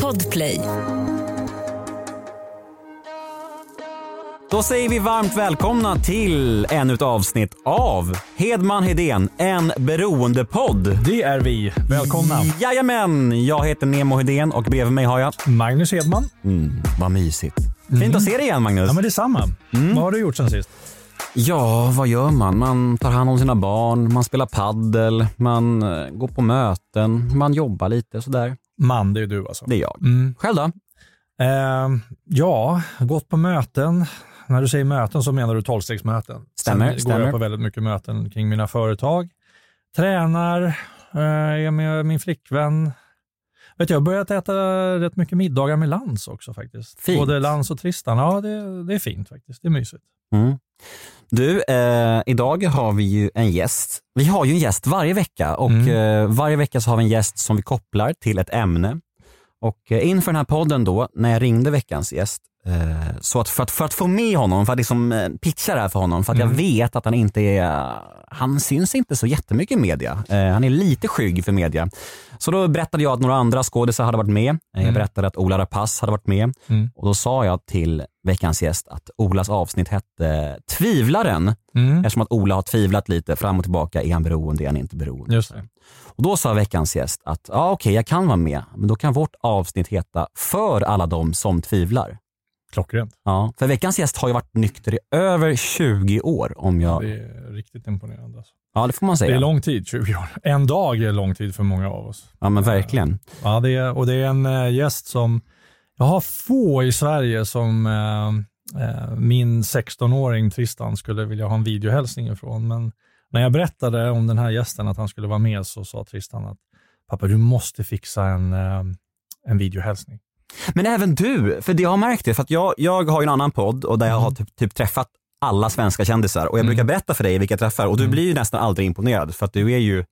Podplay. Då säger vi varmt välkomna till ännu ett avsnitt av Hedman Hedén, en beroendepodd. Det är vi. Välkomna. Jajamän, jag heter Nemo Hedén och bredvid mig har jag... Magnus Hedman. Mm, vad mysigt. Fint att se dig igen Magnus. Ja, men detsamma. Mm. Vad har du gjort sen sist? Ja, vad gör man? Man tar hand om sina barn, man spelar paddel, man eh, går på möten, man jobbar lite sådär. Man, det är du alltså. Det är jag. Mm. Själv då? Eh, ja, gått på möten. När du säger möten så menar du tolvstegsmöten. Stämmer, Sen stämmer. går jag på väldigt mycket möten kring mina företag. Tränar, eh, är med min flickvän. Vet jag har börjat äta rätt mycket middagar med Lans också faktiskt. Fint. Både Lans och Tristan. Ja, det, det är fint faktiskt. Det är mysigt. Mm. Du, eh, idag har vi ju en gäst. Vi har ju en gäst varje vecka och Mm. eh, varje vecka så har vi en gäst som vi kopplar till ett ämne. Och eh, inför den här podden då, när jag ringde veckans gäst, så att för, att för att få med honom, för att liksom eh, pitcha det här för honom, för att jag Mm. vet att han inte är, han syns inte så jättemycket i media. Eh, han är lite skygg för media. Så då berättade jag att några andra skådisar hade varit med. Eh, Jag Mm. berättade att Ola Rapace hade varit med. Mm. Och då sa jag till veckans gäst att Olas avsnitt hette Tvivlaren. Mm. Eftersom att Ola har tvivlat lite fram och tillbaka. Är han beroende? Är han inte beroende? Just det. Och då sa veckans gäst att ja, okej, jag kan vara med, men då kan vårt avsnitt heta För alla de som tvivlar. Klockrent. Ja, för veckans gäst har ju varit nykter i över 20 år om jag... Det är riktigt imponerande. Alltså. Ja, det får man Det säga. är lång tid, 20 år. En dag är lång tid för många av oss. Ja, men verkligen. Ja, det är, och det är en eh, gäst som, jag har få i Sverige som eh, eh, min 16-åring Tristan skulle vilja ha en videohälsning ifrån. Men när jag berättade om den här gästen att han skulle vara med så sa Tristan att pappa du måste fixa en, eh, en videohälsning. Men även du, för det jag har märkt det, för att jag, jag har ju en annan podd och där jag har typ, typ träffat alla svenska kändisar och jag brukar berätta för dig vilka jag träffar och du blir ju nästan aldrig imponerad för att du är ju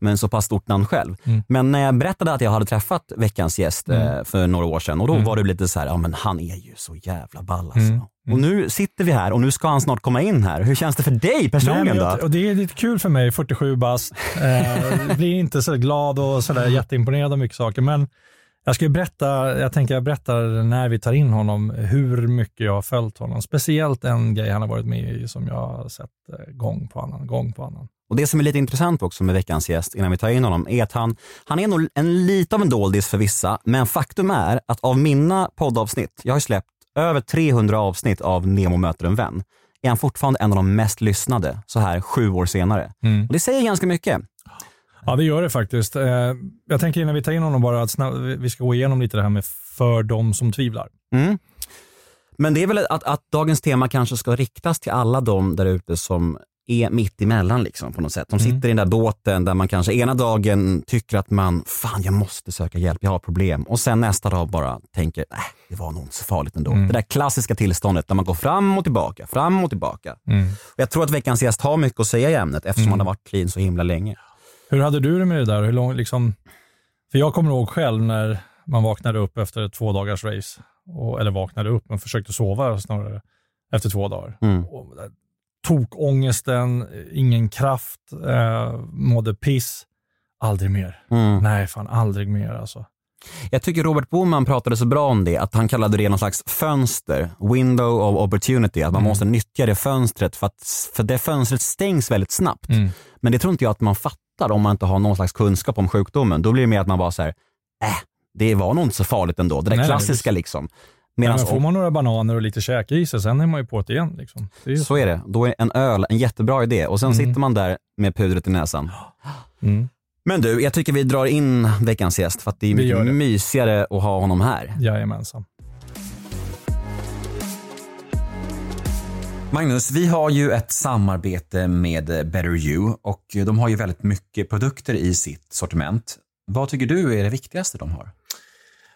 med en så pass stort namn själv. Mm. Men när jag berättade att jag hade träffat veckans gäst eh, för några år sedan och då Mm. var du lite så här, ja men han är ju så jävla ball alltså. Mm. Och nu sitter vi här och nu ska han snart komma in här. Hur känns det för dig Nej, personligen men då? jag, och det är lite kul för mig, 47 bast. Eh, blir inte så glad och sådär jätteimponerad av mycket saker. Men jag ska berätta, jag tänker jag berättar när vi tar in honom hur mycket jag har följt honom. Speciellt en grej han har varit med i som jag har sett eh, gång på annan, gång på annan. Och Det som är lite intressant också med veckans gäst innan vi tar in honom är att han, han är nog en lite av en doldis för vissa, men faktum är att av mina poddavsnitt, jag har släppt över 300 avsnitt av Nemo möter en vän, är han fortfarande en av de mest lyssnade så här sju år senare. Och det säger ganska mycket. Ja, det gör det faktiskt. Eh, jag tänker innan vi tar in honom bara att vi ska gå igenom lite det här med för de som tvivlar. Mm. Men det är väl att, att dagens tema kanske ska riktas till alla de där ute som är mitt emellan liksom på något sätt. De sitter i den där båten där man kanske ena dagen tycker att man, fan jag måste söka hjälp, jag har problem. Och sen nästa dag bara tänker, äh, det var nog inte så farligt ändå. Det där klassiska tillståndet där man går fram och tillbaka, fram och tillbaka. Och jag tror att veckans gäst har mycket att säga i ämnet eftersom han har varit clean så himla länge. Hur hade du det med det där? Hur lång, liksom, för jag kommer ihåg själv när man vaknade upp efter ett två dagars race. Och, eller vaknade upp, men försökte sova snarare efter två dagar. Mm. Och, där tok ångesten, ingen kraft, eh, mådde piss. Aldrig mer. Mm. Nej, fan aldrig mer alltså. Jag tycker Robert Boman pratade så bra om det, att han kallade det någon slags fönster, window of opportunity, att man måste nyttja det fönstret för att för det fönstret stängs väldigt snabbt. Mm. Men det tror inte jag att man fattar om man inte har någon slags kunskap om sjukdomen. Då blir det mer att man bara säger, äh, det var nog inte så farligt ändå. Det där Nej, nej, klassiska liksom. Men Medan får man några bananer och lite käk i sig, sen är man ju på det igen. Liksom. Det är ju så är det. Då är en öl en jättebra idé och sen sitter man där med pudret i näsan. Mm. Men du, jag tycker vi drar in veckans gäst för att det är mycket det. mysigare att ha honom här. Jajamensan. Magnus, vi har ju ett samarbete med Better You och de har ju väldigt mycket produkter i sitt sortiment. Vad tycker du är det viktigaste de har?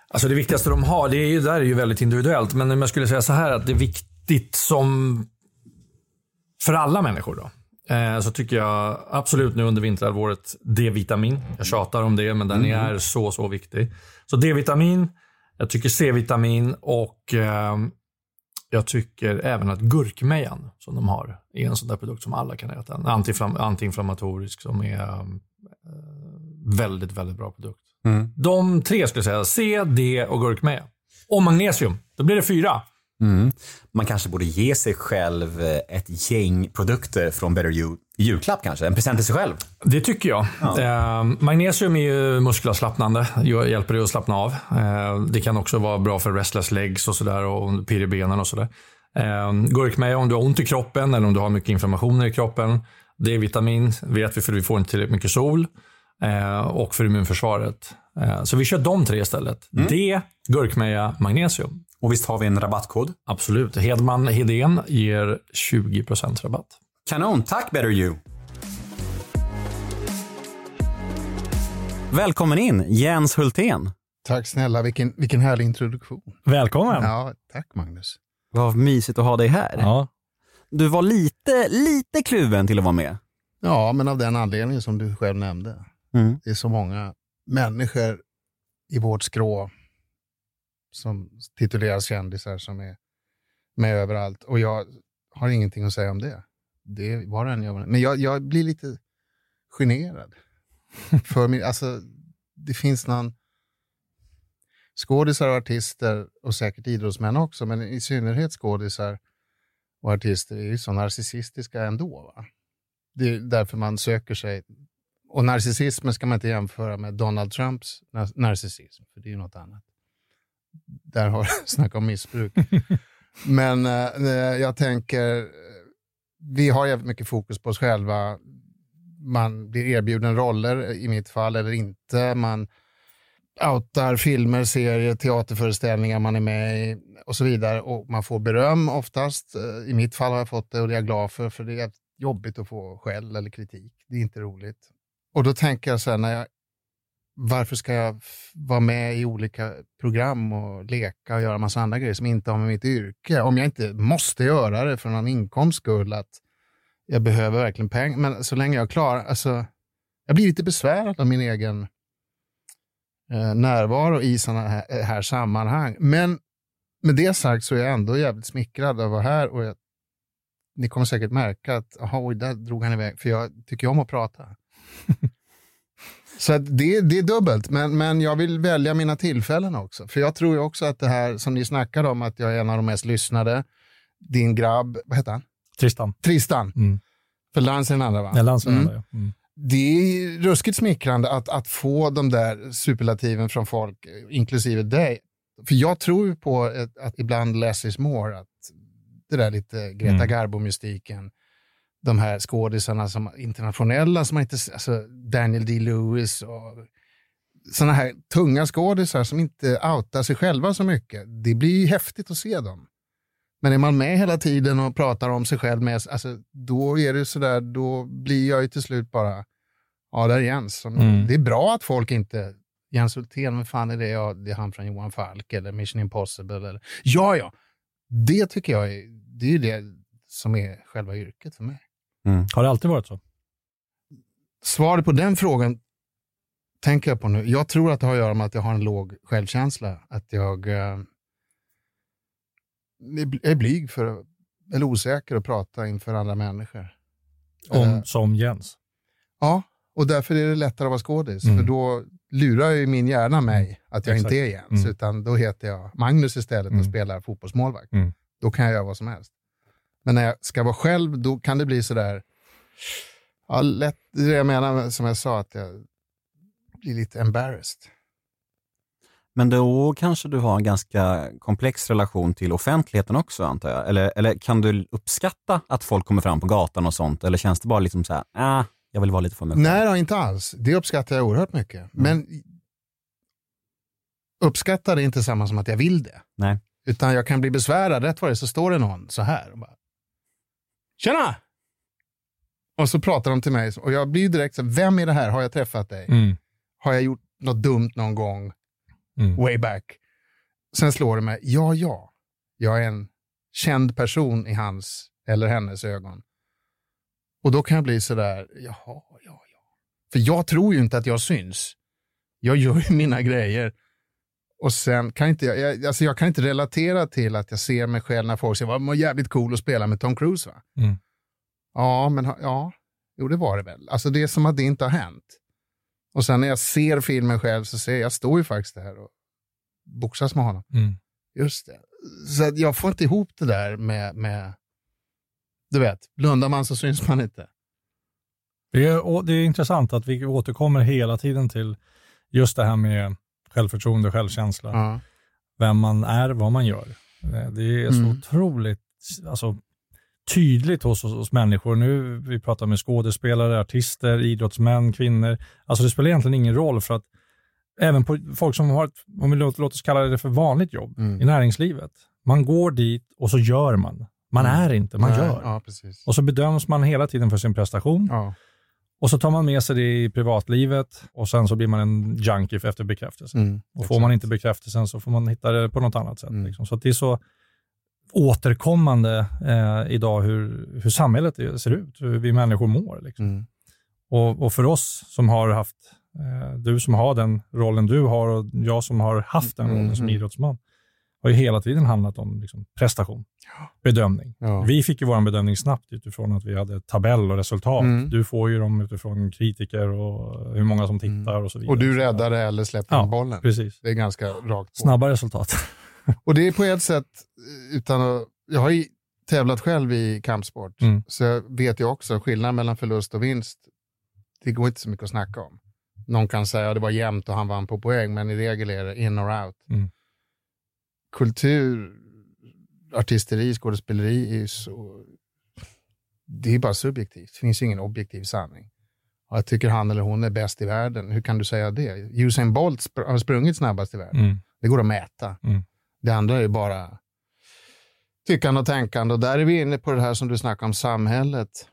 Alltså det viktigaste de har, det är ju, där är ju väldigt individuellt. Men om jag skulle säga så här att det är viktigt som för alla människor då. Eh, så tycker jag absolut nu under vinterhalvåret D-vitamin. Jag tjatar om det, men den är så, så viktig. Så D-vitamin, jag tycker C-vitamin och eh, jag tycker även att gurkmejan som de har är en sån där produkt som alla kan äta. En antiinflammatorisk som är eh, väldigt, väldigt bra produkt. Mm. De tre skulle jag säga. C, D och gurkmeja. Och magnesium. Då blir det fyra. Mm. Man kanske borde ge sig själv eh, ett gäng produkter från Better You i julklapp kanske? En present till sig själv? Det tycker jag. Ja. Eh, magnesium är ju muskelavslappnande. Hjälper dig att slappna av. Eh, det kan också vara bra för restless legs och sådär och pirr i benen och sådär. Eh, gurkmeja om du har ont i kroppen eller om du har mycket inflammationer i kroppen. D-vitamin vet vi för vi får inte tillräckligt mycket sol. Eh, och för immunförsvaret. Eh, så vi kör de tre istället. Mm. D, gurkmeja, magnesium. Och visst har vi en rabattkod? Absolut. Hedman Hedén ger 20% rabatt. Kanon, tack Better You! Välkommen in, Jens Hultén. Tack snälla, vilken, vilken härlig introduktion. Välkommen! Ja, tack Magnus. Vad mysigt att ha dig här. Ja. Du var lite, lite kluven till att vara med. Ja, men av den anledningen som du själv nämnde. Mm. Det är så många människor i vårt skrå som tituleras kändisar som är med överallt. Och jag har ingenting att säga om det. Det var en jag Men jag, jag blir lite generad. För min, alltså, det finns någon... Skådisar och artister, och säkert idrottsmän också, men i synnerhet skådisar och artister är ju så narcissistiska ändå. Va? Det är därför man söker sig... Och narcissismen ska man inte jämföra med Donald Trumps narcissism, för det är ju något annat där har snackat om missbruk. Men eh, eh jag tänker, eh, vi har jävligt mycket fokus på oss själva. Man blir erbjuden roller, eh, i mitt fall, eller inte. Man outar filmer, serier, teaterföreställningar man är med i och så vidare. Och man får beröm oftast. I mitt fall har jag fått det och det är jag glad för, för det är jobbigt att få skäll eller kritik. Det är inte roligt. Och då tänker jag så här, när jag varför ska jag vara med i olika program och leka och göra massa andra grejer som inte har med mitt yrke? Om jag inte måste göra det för någon inkomst skull, att jag behöver verkligen pengar. Men så länge jag klarar, alltså, jag blir lite besvärad av min egen eh, närvaro i sådana här, eh, här, sammanhang. Men med det sagt så är jag ändå jävligt smickrad av att vara här och jag, ni kommer säkert märka att, jaha, där drog han iväg, för jag tycker om att prata. Så det, det är dubbelt, men, men jag vill välja mina tillfällen också. För jag tror ju också att det här som ni snackade om, att jag är en av de mest lyssnade. Din grabb, vad heter han? Tristan. Tristan. Mm. För Lans är den andra va? Ja, Lans är den mm. andra, ja. Mm. Det är ruskigt smickrande att, att få de där superlativen från folk, inklusive dig. För jag tror ju på ett, att ibland less is more, att det där lite Greta mm. Garbo-mystiken de här skådisarna som internationella, som inte, alltså Daniel D. och sådana här tunga skådisar som inte outar sig själva så mycket. Det blir ju häftigt att se dem. Men är man med hela tiden och pratar om sig själv, med, alltså, då är det sådär, då blir jag ju till slut bara, ja där är Jens. Mm. Det är bra att folk inte, Jens Hultén, vem fan är det? Ja, det är han från Johan Falk eller Mission Impossible. Eller, ja, ja, det tycker jag är, det är det som är själva yrket för mig. Mm. Har det alltid varit så? Svaret på den frågan tänker jag på nu. Jag tror att det har att göra med att jag har en låg självkänsla. Att jag eh, är blyg för, eller osäker att prata inför andra människor. Om, eh, som Jens? Ja, och därför är det lättare att vara skådis. Mm. För då lurar ju min hjärna mig att jag Exakt. inte är Jens, mm. utan då heter jag Magnus istället och mm. spelar fotbollsmålvakt. Mm. Då kan jag göra vad som helst. Men när jag ska vara själv, då kan det bli sådär, ja, lätt, det jag menar som jag sa, att jag blir lite embarrassed. Men då kanske du har en ganska komplex relation till offentligheten också antar jag? Eller, eller kan du uppskatta att folk kommer fram på gatan och sånt? Eller känns det bara liksom så här, ah, jag vill vara lite för mig själv? Nej, inte alls. Det uppskattar jag oerhört mycket. Mm. Men uppskattar är inte samma som att jag vill det. Nej. Utan jag kan bli besvärad, rätt vad det så står det någon så här. Och bara, Tjena! Och så pratar de till mig och jag blir direkt så vem är det här? Har jag träffat dig? Mm. Har jag gjort något dumt någon gång? Mm. Way back. Sen slår det mig, ja, ja, jag är en känd person i hans eller hennes ögon. Och då kan jag bli sådär, jaha, ja, ja. För jag tror ju inte att jag syns. Jag gör ju mina grejer. Och sen kan inte jag, jag, alltså jag kan inte relatera till att jag ser mig själv när folk säger att det var jävligt cool att spela med Tom Cruise. Va? Mm. Ja, men ja, jo det var det väl. Alltså det är som att det inte har hänt. Och sen när jag ser filmen själv så ser jag, jag står ju faktiskt där och boxas med honom. Mm. Just det. Så jag får inte ihop det där med, med du vet, blundar man så syns man inte. Det är, det är intressant att vi återkommer hela tiden till just det här med självförtroende, självkänsla. Ja. Vem man är, vad man gör. Eh, Det är så Mm. otroligt alltså, tydligt hos hos människor. Nu vi pratar med skådespelare, artister, idrottsmän, kvinnor. Alltså det spelar egentligen ingen roll för att även på folk som har, ett, om vi låter, låt oss kalla det för vanligt jobb Mm. i näringslivet. Man går dit och så gör man. Man Mm. är inte, man Nej, gör. Ja. Och så bedöms man hela tiden för sin prestation. Ja. Och så tar man med sig det i privatlivet och sen så blir man en junkie efter bekräftelse. Mm, Och får man inte bekräftelsen så får man hitta det på något annat sätt. Mm. Liksom. Så det är så återkommande eh, idag hur, hur samhället ser ut, hur vi människor mår. Liksom. Mm. Och, och för oss som har haft, eh, du som har den rollen du har och jag som har haft den rollen Mm, som mm. idrottsman, har ju hela tiden handlat om liksom, prestation, bedömning. Ja. Vi fick ju vår bedömning snabbt utifrån att vi hade tabell och resultat. Mm. Du får ju dem utifrån kritiker och hur många som tittar och så vidare. Och du räddade eller släppte Ja, bollen. Precis. Det är ganska rakt på. Snabba resultat. Och det är på ett sätt, eh, utan att, jag har ju tävlat själv i kampsport, Mm. så jag vet ju också skillnaden mellan förlust och vinst. Det går inte så mycket att snacka om. Någon kan säga att det var jämnt och han vann på poäng, men i regel är det in or out. Mm. Kultur, artisteri, skådespeleri är så... Det är bara subjektivt. Det finns ingen objektiv sanning. Och jag tycker han eller hon är bäst i världen. Hur kan du säga det? Usain Bolt spr- har sprungit snabbast i världen. Mm. Det går att mäta. Mm. Det andra är ju bara tyckande och tänkande. Och där är vi inne på det här som du snackar om, samhället.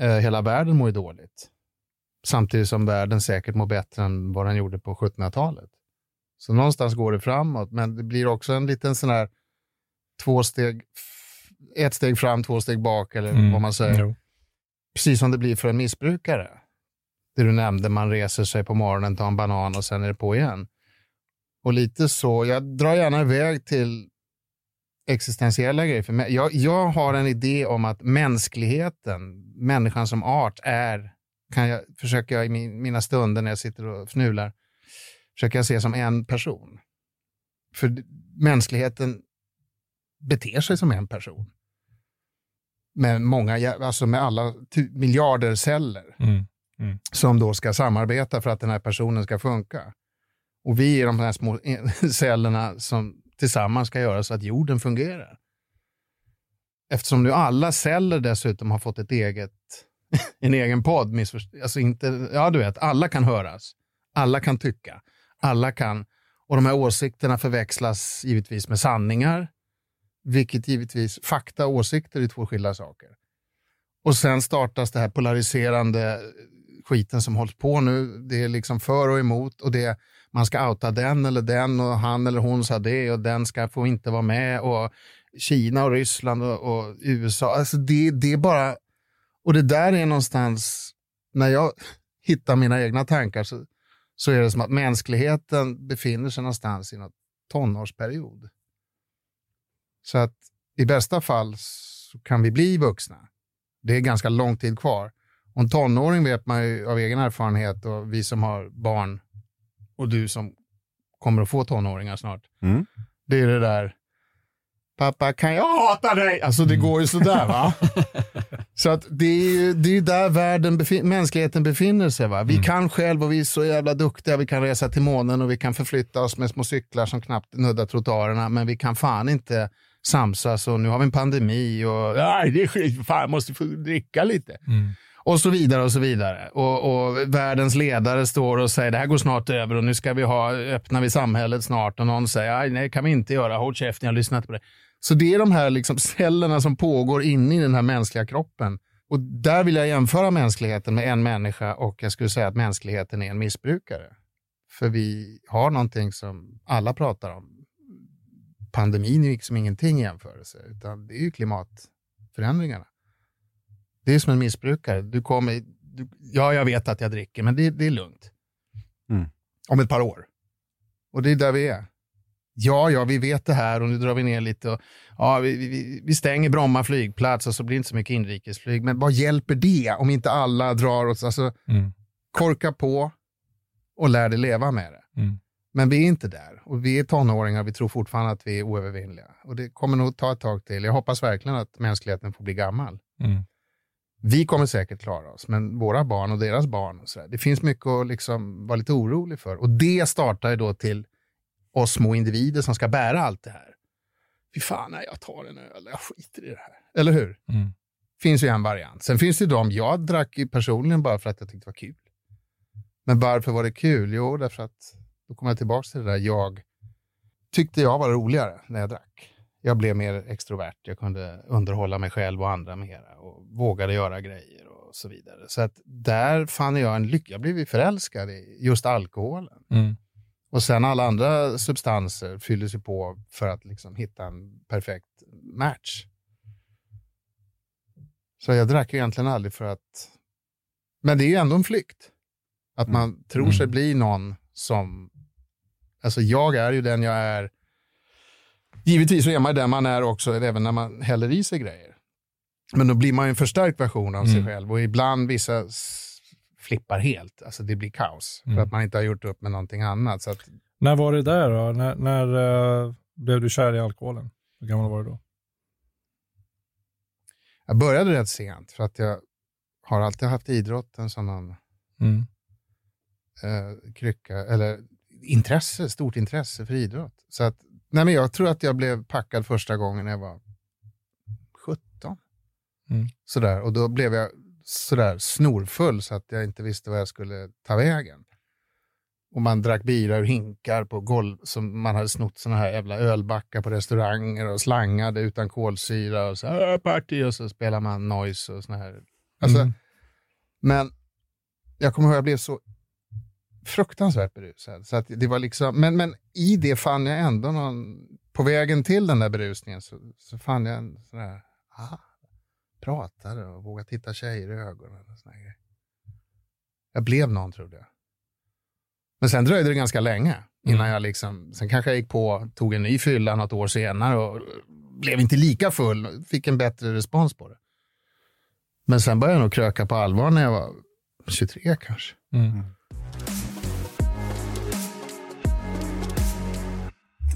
Eh, hela världen mår ju dåligt. Samtidigt som världen säkert mår bättre än vad den gjorde på 1700-talet. Så någonstans går det framåt, men det blir också en liten sån här två steg, ett steg fram, två steg bak, eller Mm. vad man säger. Jo. Precis som det blir för en missbrukare. Det du nämnde, man reser sig på morgonen, tar en banan och sen är det på igen. Och lite så, jag drar gärna iväg till existentiella grejer. För mig. Jag, jag har en idé om att mänskligheten, människan som art är, kan jag, försöker jag i min, mina stunder när jag sitter och fnular, försöker jag se som en person. För mänskligheten beter sig som en person. Med många, alltså med alla miljarder celler Mm. som då ska samarbeta för att den här personen ska funka. Och vi är de här små cellerna som tillsammans ska göra så att jorden fungerar. Eftersom nu alla celler dessutom har fått ett eget, en egen podd, alltså inte, ja du vet, alla kan höras, alla kan tycka, alla kan, och de här åsikterna förväxlas givetvis med sanningar, vilket givetvis, fakta och åsikter är två skilda saker. Och sen startas det här polariserande skiten som hålls på nu. Det är liksom för och emot och det, man ska outa den eller den och han eller hon sa det och den ska få inte vara med och Kina och Ryssland och, och USA. Alltså det, det är bara, och det där är någonstans, när jag hittar mina egna tankar så, så är det som att mänskligheten befinner sig någonstans i någon tonårsperiod. Så att i bästa fall så kan vi bli vuxna. Det är ganska lång tid kvar. Och en tonåring vet man ju av egen erfarenhet och vi som har barn och du som kommer att få tonåringar snart. Mm. Det är det där, pappa kan jag hata dig? Alltså det går ju sådär va. Så att det är ju det är där världen befin- mänskligheten befinner sig. Va? Vi kan själv och vi är så jävla duktiga. Vi kan resa till månen och vi kan förflytta oss med små cyklar som knappt nuddar trottoarerna. Men vi kan fan inte samsas och nu har vi en pandemi och nej, det är skit, fan måste få dricka lite. Mm. Och så vidare och så vidare. Och, och världens ledare står och säger det här går snart över och nu ska vi ha, öppnar vi samhället snart och någon säger "Aj, nej, det kan vi inte göra, håll käften, jag har lyssnat på det. Så det är de här liksom cellerna som pågår inne i den här mänskliga kroppen. Och där vill jag jämföra mänskligheten med en människa och jag skulle säga att mänskligheten är en missbrukare. För vi har någonting som alla pratar om. Pandemin är liksom ingenting i jämförelse, utan det är ju klimatförändringarna. Det är som en missbrukare. Du kommer, du, ja, jag vet att jag dricker, men det, det är lugnt. Mm. Om ett par år. Och det är där vi är. Ja, ja, vi vet det här och nu drar vi ner lite. Och, ja, vi, vi, vi stänger Bromma flygplats och så blir det inte så mycket inrikesflyg. Men vad hjälper det om inte alla drar åt... Alltså, Mm. korka på, och lär dig leva med det. Mm. Men vi är inte där och vi är tonåringar vi tror fortfarande att vi är oövervinnliga. Och det kommer nog ta ett tag till. Jag hoppas verkligen att mänskligheten får bli gammal. Mm. Vi kommer säkert klara oss, men våra barn och deras barn, och så där, det finns mycket att liksom vara lite orolig för. Och det startar ju då till oss små individer som ska bära allt det här. Fy fan, nej, jag tar en öl, jag skiter i det här. Eller hur? Mm. finns ju en variant. Sen finns det ju de, jag drack personligen bara för att jag tyckte det var kul. Men varför var det kul? Jo, därför att, då kommer jag tillbaka till det där, jag tyckte jag var roligare när jag drack. Jag blev mer extrovert, jag kunde underhålla mig själv och andra mera och vågade göra grejer och så vidare. Så att där fann jag en lycka, jag blev ju förälskad i just alkoholen. Mm. Och sen alla andra substanser fylldes ju på för att liksom hitta en perfekt match. Så jag drack ju egentligen aldrig för att... Men det är ju ändå en flykt. Att man tror sig Mm. bli någon som... Alltså jag är ju den jag är. Givetvis så är man den man är också, även när man häller i sig grejer. Men då blir man ju en förstärkt version av sig Mm. själv och ibland vissa flippar helt. Alltså det blir kaos för Mm. att man inte har gjort upp med någonting annat. Så att När var det där då? När, när eh, blev du kär i alkoholen? Hur gammal var du då? Jag började rätt sent för att jag har alltid haft idrotten som någon Mm. eh, krycka, eller intresse, stort intresse för idrott. Så att, nej men jag tror att jag blev packad första gången när jag var 17. Mm. Sådär, och då blev jag sådär snorfull så att jag inte visste vad jag skulle ta vägen. Och man drack bira ur hinkar på golv, som man hade snott såna här jävla ölbackar på restauranger och slangade utan kolsyra och så här, party och så spelar man noise och såna här. Alltså, Mm. Men jag kommer ihåg att jag blev så fruktansvärt berusad. Så att det var liksom, men, men i det fann jag ändå någon, på vägen till den där berusningen så, så fann jag en sån där, aha, pratade och vågade titta tjejer i ögonen. Och såna grejer. jag blev någon trodde jag. Men sen dröjde det ganska länge innan Mm. jag liksom, sen kanske jag gick på, tog en ny fylla något år senare och blev inte lika full, fick en bättre respons på det. Men sen började jag nog kröka på allvar när jag var 23 kanske. Mm.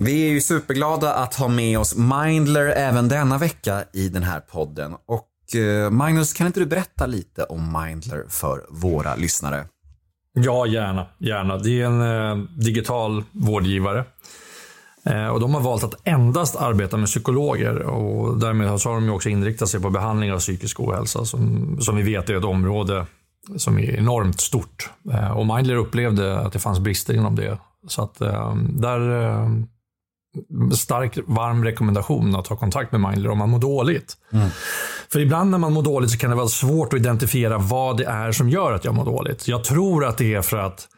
Vi är ju superglada att ha med oss Mindler även denna vecka i den här podden. Och Magnus, kan inte du berätta lite om Mindler för våra lyssnare? Ja, gärna. gärna. Det är en eh, digital vårdgivare. Eh, och de har valt att endast arbeta med psykologer och därmed har de också inriktat sig på behandling av psykisk ohälsa som, som vi vet är ett område som är enormt stort. Eh, och Mindler upplevde att det fanns brister inom det. Så att eh, där eh, stark varm rekommendation att ta kontakt med Mindler om man mår dåligt. För ibland när man mår dåligt så kan det vara svårt att identifiera vad det är som gör att jag mår dåligt. Jag tror att det är för att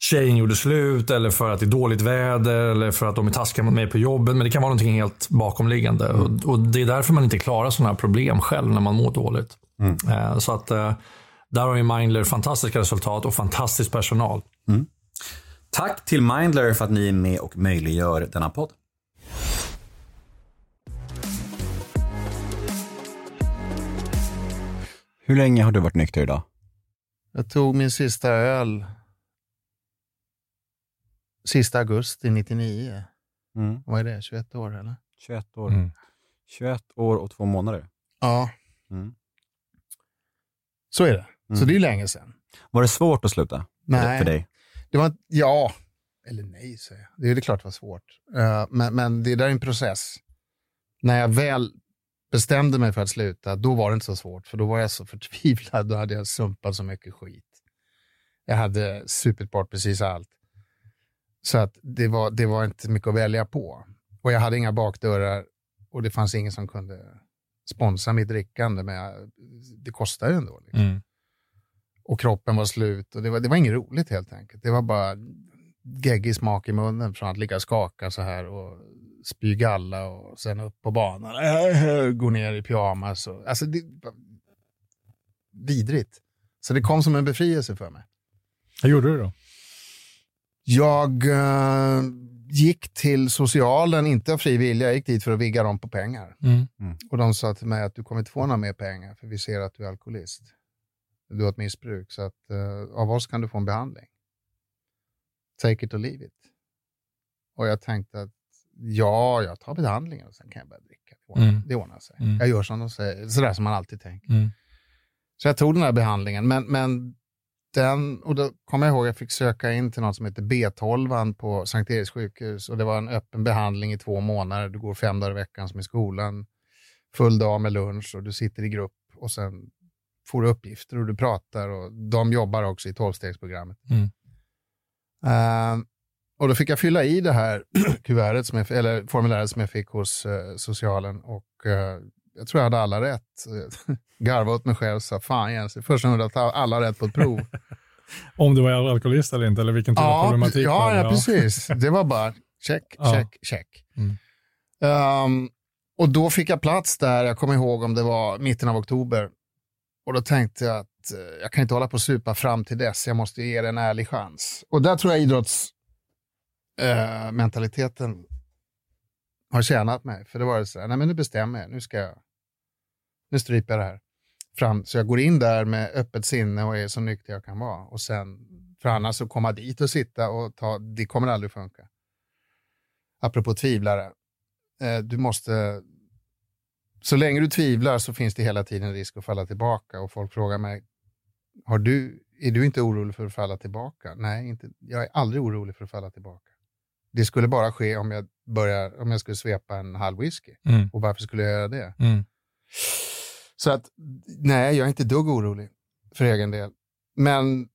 tjejen gjorde slut eller för att det är dåligt väder eller för att de är taskiga mot mig på jobbet. Men det kan vara någonting helt bakomliggande. Och, och Det är därför man inte klarar sådana här problem själv när man mår dåligt. Eh, Så att eh, där har ju Mindler fantastiska resultat och fantastisk personal. Tack till Mindler för att ni är med och möjliggör denna podd. Hur länge har du varit nykter idag? Jag tog min sista öl sista augusti 99. Mm. Vad är det? 21 år eller? 21 år. Mm. 21 år och två månader. Ja, Mm. så är det. Så Mm. det är länge sedan. Var det svårt att sluta? Nej. För dig? Det var, ja, eller nej säger jag. Det är det klart det var svårt. Eh, men, men det där är en process. När jag väl bestämde mig för att sluta, då var det inte så svårt. För då var jag så förtvivlad. Då hade jag sumpat så mycket skit. Jag hade supit bort precis allt. Så att det var, det var inte mycket att välja på. Och jag hade inga bakdörrar och det fanns ingen som kunde sponsra mitt drickande. Men jag, det kostar ju ändå. Liksom Mm. och kroppen var slut. Och det, var, det var inget roligt helt enkelt. Det var bara geggig smak i munnen från att ligga och skaka så här och spy galla och sen upp på banan. Gå ner i pyjamas. Och, alltså det vidrigt. Så det kom som en befrielse för mig. Vad gjorde du då? Jag eh, gick till socialen, inte av fri vilja, jag gick dit för att vigga dem på pengar. Mm. Och de sa till mig att du kommer inte få några mer pengar för vi ser att du är alkoholist. Du har ett missbruk så att eh, av oss kan du få en behandling. take it or leave it. Och jag tänkte att ja, jag tar behandlingen och sen kan jag börja dricka. Mm. det ordnar sig. Mm. Jag gör som de säger, sådär som man alltid tänker. Mm. Så jag tog den här behandlingen, men, men den, och då kommer jag ihåg att jag fick söka in till något som heter B12 på Sankt Eriks sjukhus och det var en öppen behandling i två månader. Du går fem dagar i veckan som i skolan, full dag med lunch och du sitter i grupp och sen får du uppgifter och du pratar och de jobbar också i tolvstegsprogrammet. Mm. Ehm, och då fick jag fylla i det här kuvertet, som jag, eller formuläret som jag fick hos eh, socialen och eh, jag tror jag hade alla rätt. Garvade åt mig själv och sa, fan Jens, det är första gången har alla rätt på ett prov. Om du var alkoholist eller inte, eller vilken typ av ja, problematik ja, var det? ja, precis. Det var bara check, Ja. check, check. Mm. Ehm, och då fick jag plats där, jag kommer ihåg om det var mitten av oktober. Och då tänkte jag att eh, jag kan inte hålla på och supa fram till dess, jag måste ge det en ärlig chans. Och där tror jag idrottsmentaliteten eh, mentaliteten har tjänat mig. För det var det så här, nej men nu bestämmer jag, nu ska jag, nu stryper jag det här. Fram, så jag går in där med öppet sinne och är så nykter jag kan vara. Och sen, för annars så komma dit och sitta och ta, det kommer aldrig funka. Apropå tvivlare, eh, du måste, så länge du tvivlar så finns det hela tiden risk att falla tillbaka. Och folk frågar mig, har du, är du inte orolig för att falla tillbaka? Nej, inte, jag är aldrig orolig för att falla tillbaka. Det skulle bara ske om jag, börjar, om jag skulle svepa en halv whisky. Mm. Och varför skulle jag göra det? Mm. Så att, nej, jag är inte dugg orolig för egen del. Men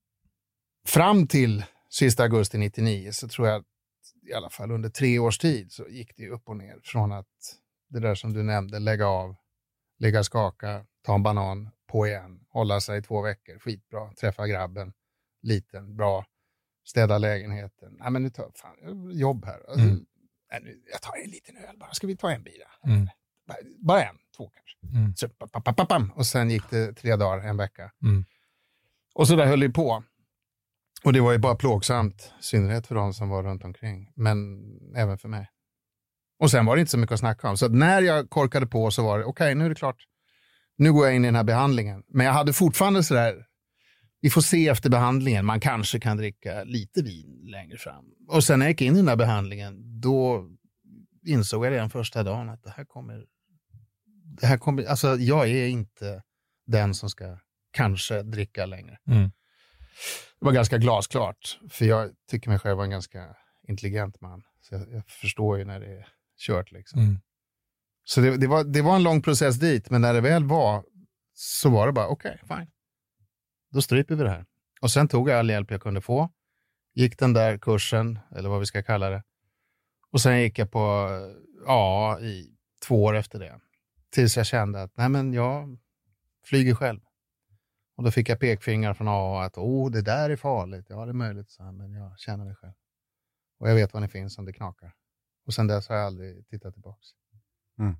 fram till sista augusti 99 så tror jag att i alla fall under tre års tid så gick det upp och ner från att det där som du nämnde, lägga av, ligga och skaka, ta en banan, på igen, hålla sig i två veckor, skitbra, träffa grabben, liten, bra, städa lägenheten. Nej, men nu tar fan, jobb här. Alltså, Mm. nej, jag tar en liten öl bara, ska vi ta en bira? Mm. Bara, en, två kanske. Mm. Så, pa, pa, pa, pa, pam. Och sen gick det tre dagar, en vecka. Mm. Och så där höll det på. Och det var ju bara plågsamt, i synnerhet för de som var runt omkring, men även för mig. Och sen var det inte så mycket att snacka om. Så när jag korkade på så var det, okej, nu är det klart. Nu går jag in i den här behandlingen. Men jag hade fortfarande sådär, vi får se efter behandlingen, man kanske kan dricka lite vin längre fram. Och sen när jag gick in i den här behandlingen, då insåg jag redan första dagen att det här kommer, det här kommer, alltså jag är inte den som ska kanske dricka längre. Mm. Det var ganska glasklart, för jag tycker mig själv vara en ganska intelligent man. Så jag, jag förstår ju när det är kört. Liksom. Mm. Så det, det, var, det var en lång process dit, men när det väl var så var det bara okej, fine. Då stryper vi det här. Och sen tog jag all hjälp jag kunde få. Gick den där kursen, eller vad vi ska kalla det. Och sen gick jag på ja, i två år efter det. Tills jag kände att nej men jag flyger själv. Och då fick jag pekfingrar från AA att oh, det där är farligt. Ja, det är möjligt, så här, men jag känner mig själv. Och jag vet var ni finns om det knakar. Och sen dess har jag aldrig tittat tillbaka. Mm.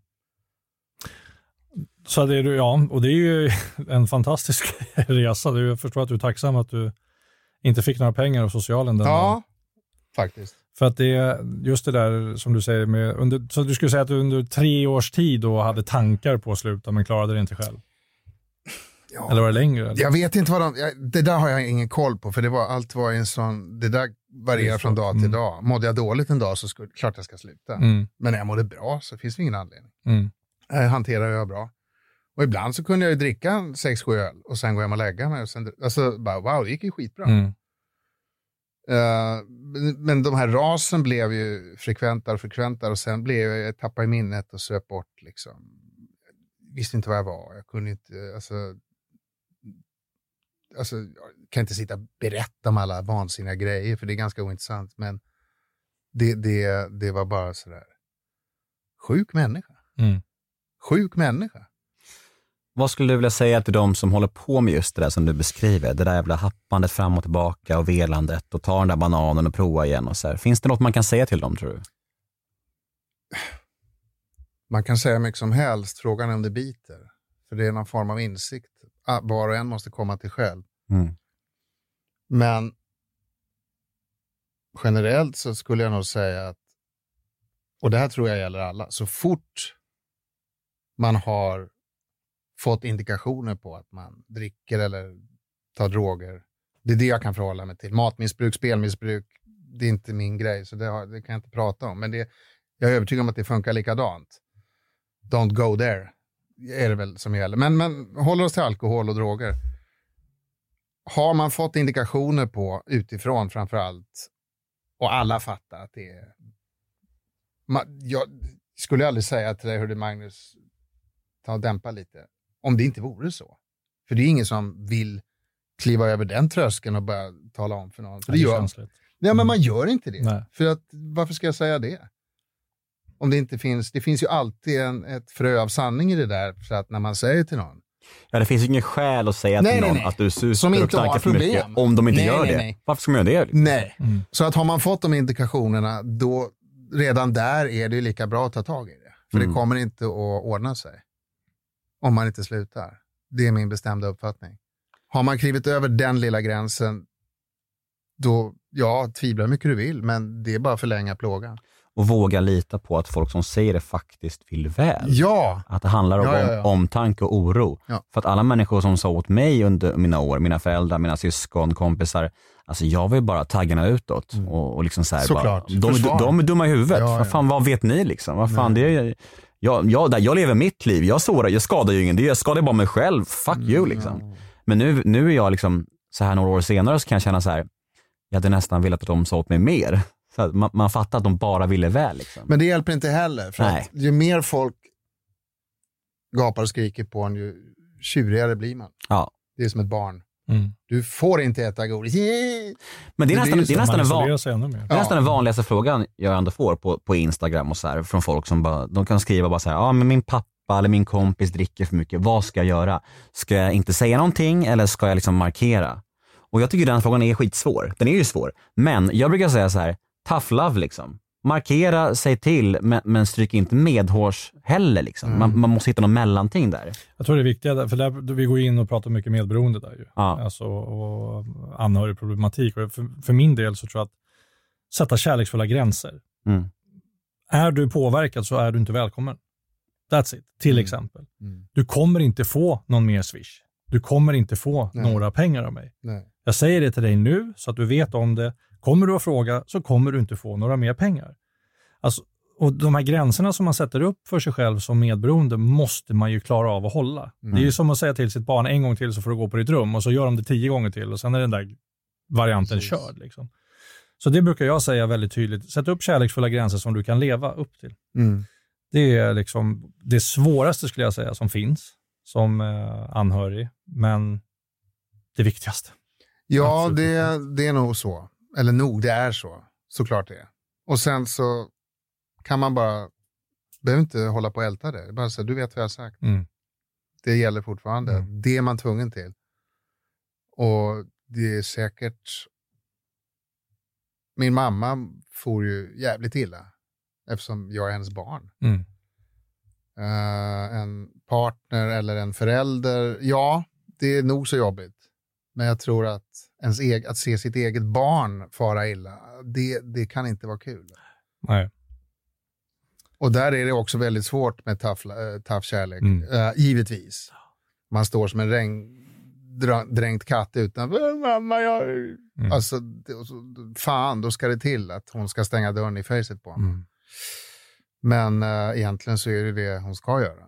Så det är du, ja, och det är ju en fantastisk resa. Det Jag förstår att du är tacksam att du inte fick några pengar av socialen den dagen. Ja, faktiskt. För att det är just det där som du säger med, under, så du skulle säga att du under tre års tid då hade tankar på att sluta men klarade det inte själv? Ja. Eller var det längre? Eller? Jag vet inte vad de, jag, det där har jag ingen koll på, för det var, allt var en sån, det där Det varierar är från dag till Mm. dag. Mådde jag dåligt en dag så skulle, klart jag ska sluta. Mm, Men när jag mådde bra så finns det ingen anledning. mm, Jag hanterar jag bra. Och ibland så kunde jag ju dricka en sex, sju öl och sen gå hem och lägga mig. Och sen, alltså, bara, wow, det gick ju skitbra. mm, Eh, men- de här rasen blev ju frekventare och frekventare och sen blev jag, jag tappade i minnet och söp bort. Liksom. Visste inte var jag var. Jag kunde inte, alltså, alltså, jag kan inte sitta och berätta om alla vansinniga grejer för det är ganska ointressant. Men det, det, det var bara sådär, sjuk människa. mm. Sjuk människa. Vad skulle du vilja säga till de som håller på med just det där som du beskriver? Det där jävla happandet fram och tillbaka och velandet och ta den där bananen och prova igen och så här. Finns det något man kan säga till dem tror du? Man kan säga mycket som helst, frågan är om det biter. För det är någon form av insikt. Ah, Var och en måste komma till själv. Mm. Men generellt så skulle jag nog säga att, och det här tror jag gäller alla, så fort man har fått indikationer på att man dricker eller tar droger, det är det jag kan förhålla mig till. Matmissbruk, spelmissbruk, det är inte min grej, så det, har, det kan jag inte prata om. Men det, jag är övertygad om att det funkar likadant. Don't go there, är det väl som gäller. Men, men håller oss till alkohol och droger. Har man fått indikationer på, utifrån framför allt, och alla fattar att det är... Man, jag skulle aldrig säga till dig, hörde Magnus, ta och dämpa lite, om det inte vore så. För det är ingen som vill kliva över den tröskeln och börja tala om för någon. För det det gör, känsligt. nej, men man gör inte det. Nej. För att, varför ska jag säga det? Om det inte finns, det finns ju alltid en, ett frö av sanning i det där, för att när man säger till någon, Ja, det finns ju ingen skäl att säga Nej, till nej, någon nej. att du super Som inte och knarkar för mycket problem. om de inte Nej, gör nej, det. nej. Varför ska man göra det? nej. Mm. Så att har man fått de indikationerna, då redan där är det ju lika bra att ta tag i det. För Mm. det kommer inte att ordna sig. Om man inte slutar. Det är min bestämda uppfattning. Har man klivit över den lilla gränsen, då, ja, tvivla hur mycket du vill, men det är bara att förlänga plågan. Och våga lita på att folk som säger det faktiskt vill väl. Ja, Att det handlar om Ja, ja, ja. omtanke och oro. För att alla människor som sa åt mig under mina år, mina föräldrar, mina syskon, kompisar, alltså jag var ju bara taggarna utåt. Och, och liksom så här, Mm. Såklart. Bara, de, de är dumma i huvudet. Vad fan, vad vet ni liksom? Vad fan, det är, jag, jag, där, jag lever mitt liv, jag sårar, jag skadar ju ingen, jag skadar bara mig själv. Fuck Mm, you liksom. Men nu, nu är jag liksom, så här några år senare så kan jag känna så här, jag hade nästan velat att de sa åt mig mer. Så man, man fattar att de bara ville väl. Liksom. men det hjälper inte heller. För Nej. att ju mer folk gapar och skriker på en, ju tjurigare blir man. Ja. Det är som ett barn. Mm. Du får inte äta godis. Men det är nästan, det är nästan en van. Det är nästan den vanligaste frågan jag ändå får på, på Instagram och så här, från folk som bara, de kan skriva bara så här, ja men min pappa eller min kompis dricker för mycket, vad ska jag göra? Ska jag inte säga någonting eller ska jag liksom markera? Och jag tycker den frågan är skitsvår. Den är ju svår. Men jag brukar säga så här, tough love liksom. Markera, säg till, men, men stryk inte medhårs heller liksom. Man, man måste hitta någon mellanting där. Jag tror det är viktiga, för där, vi går in och pratar mycket medberoende där ju. Ja. Alltså, och anhörigproblematik. Och för, för min del så tror jag att sätta kärleksfulla gränser. Mm. Är du påverkad så är du inte välkommen. That's it, till Mm. exempel. Mm. Du kommer inte få någon mer swish. Du kommer inte få Nej. några pengar av mig. Nej. Jag säger det till dig nu så att du vet om det. Kommer du att fråga så kommer du inte få några mer pengar. Alltså, och De här gränserna som man sätter upp för sig själv som medberoende måste man ju klara av att hålla. Det är ju som att säga till sitt barn en gång till så får du gå på ditt rum och så gör de det tio gånger till och sen är den där varianten Precis. körd. Liksom. Så det brukar jag säga väldigt tydligt. Sätt upp kärleksfulla gränser som du kan leva upp till. Mm. Det är liksom det svåraste skulle jag säga som finns som eh, anhörig, men det viktigaste. Ja, Absolut. det, det är nog så. Eller nog, det är så. Såklart det är. Och sen så kan man bara, behöver inte hålla på och älta det. bara här, du vet vad jag har sagt. Mm. Det gäller fortfarande. Mm. Det är man tvungen till. Och det är säkert... Min mamma får ju jävligt illa eftersom jag är hennes barn. Mm. Eh, en partner eller en förälder, ja, det är nog så jobbigt. Men jag tror att, ens eg- att se sitt eget barn fara illa, det, det kan inte vara kul. Nej. Och där är det också väldigt svårt med tough, uh, tough kärlek, Mm. Eh, givetvis. Man står som en regn, dra, dränkt katt utanför. Mamma, jag... Mm. Alltså, det, fan, då ska det till att hon ska stänga dörren i facet på honom. Mm. Men uh, egentligen så är det det hon ska göra.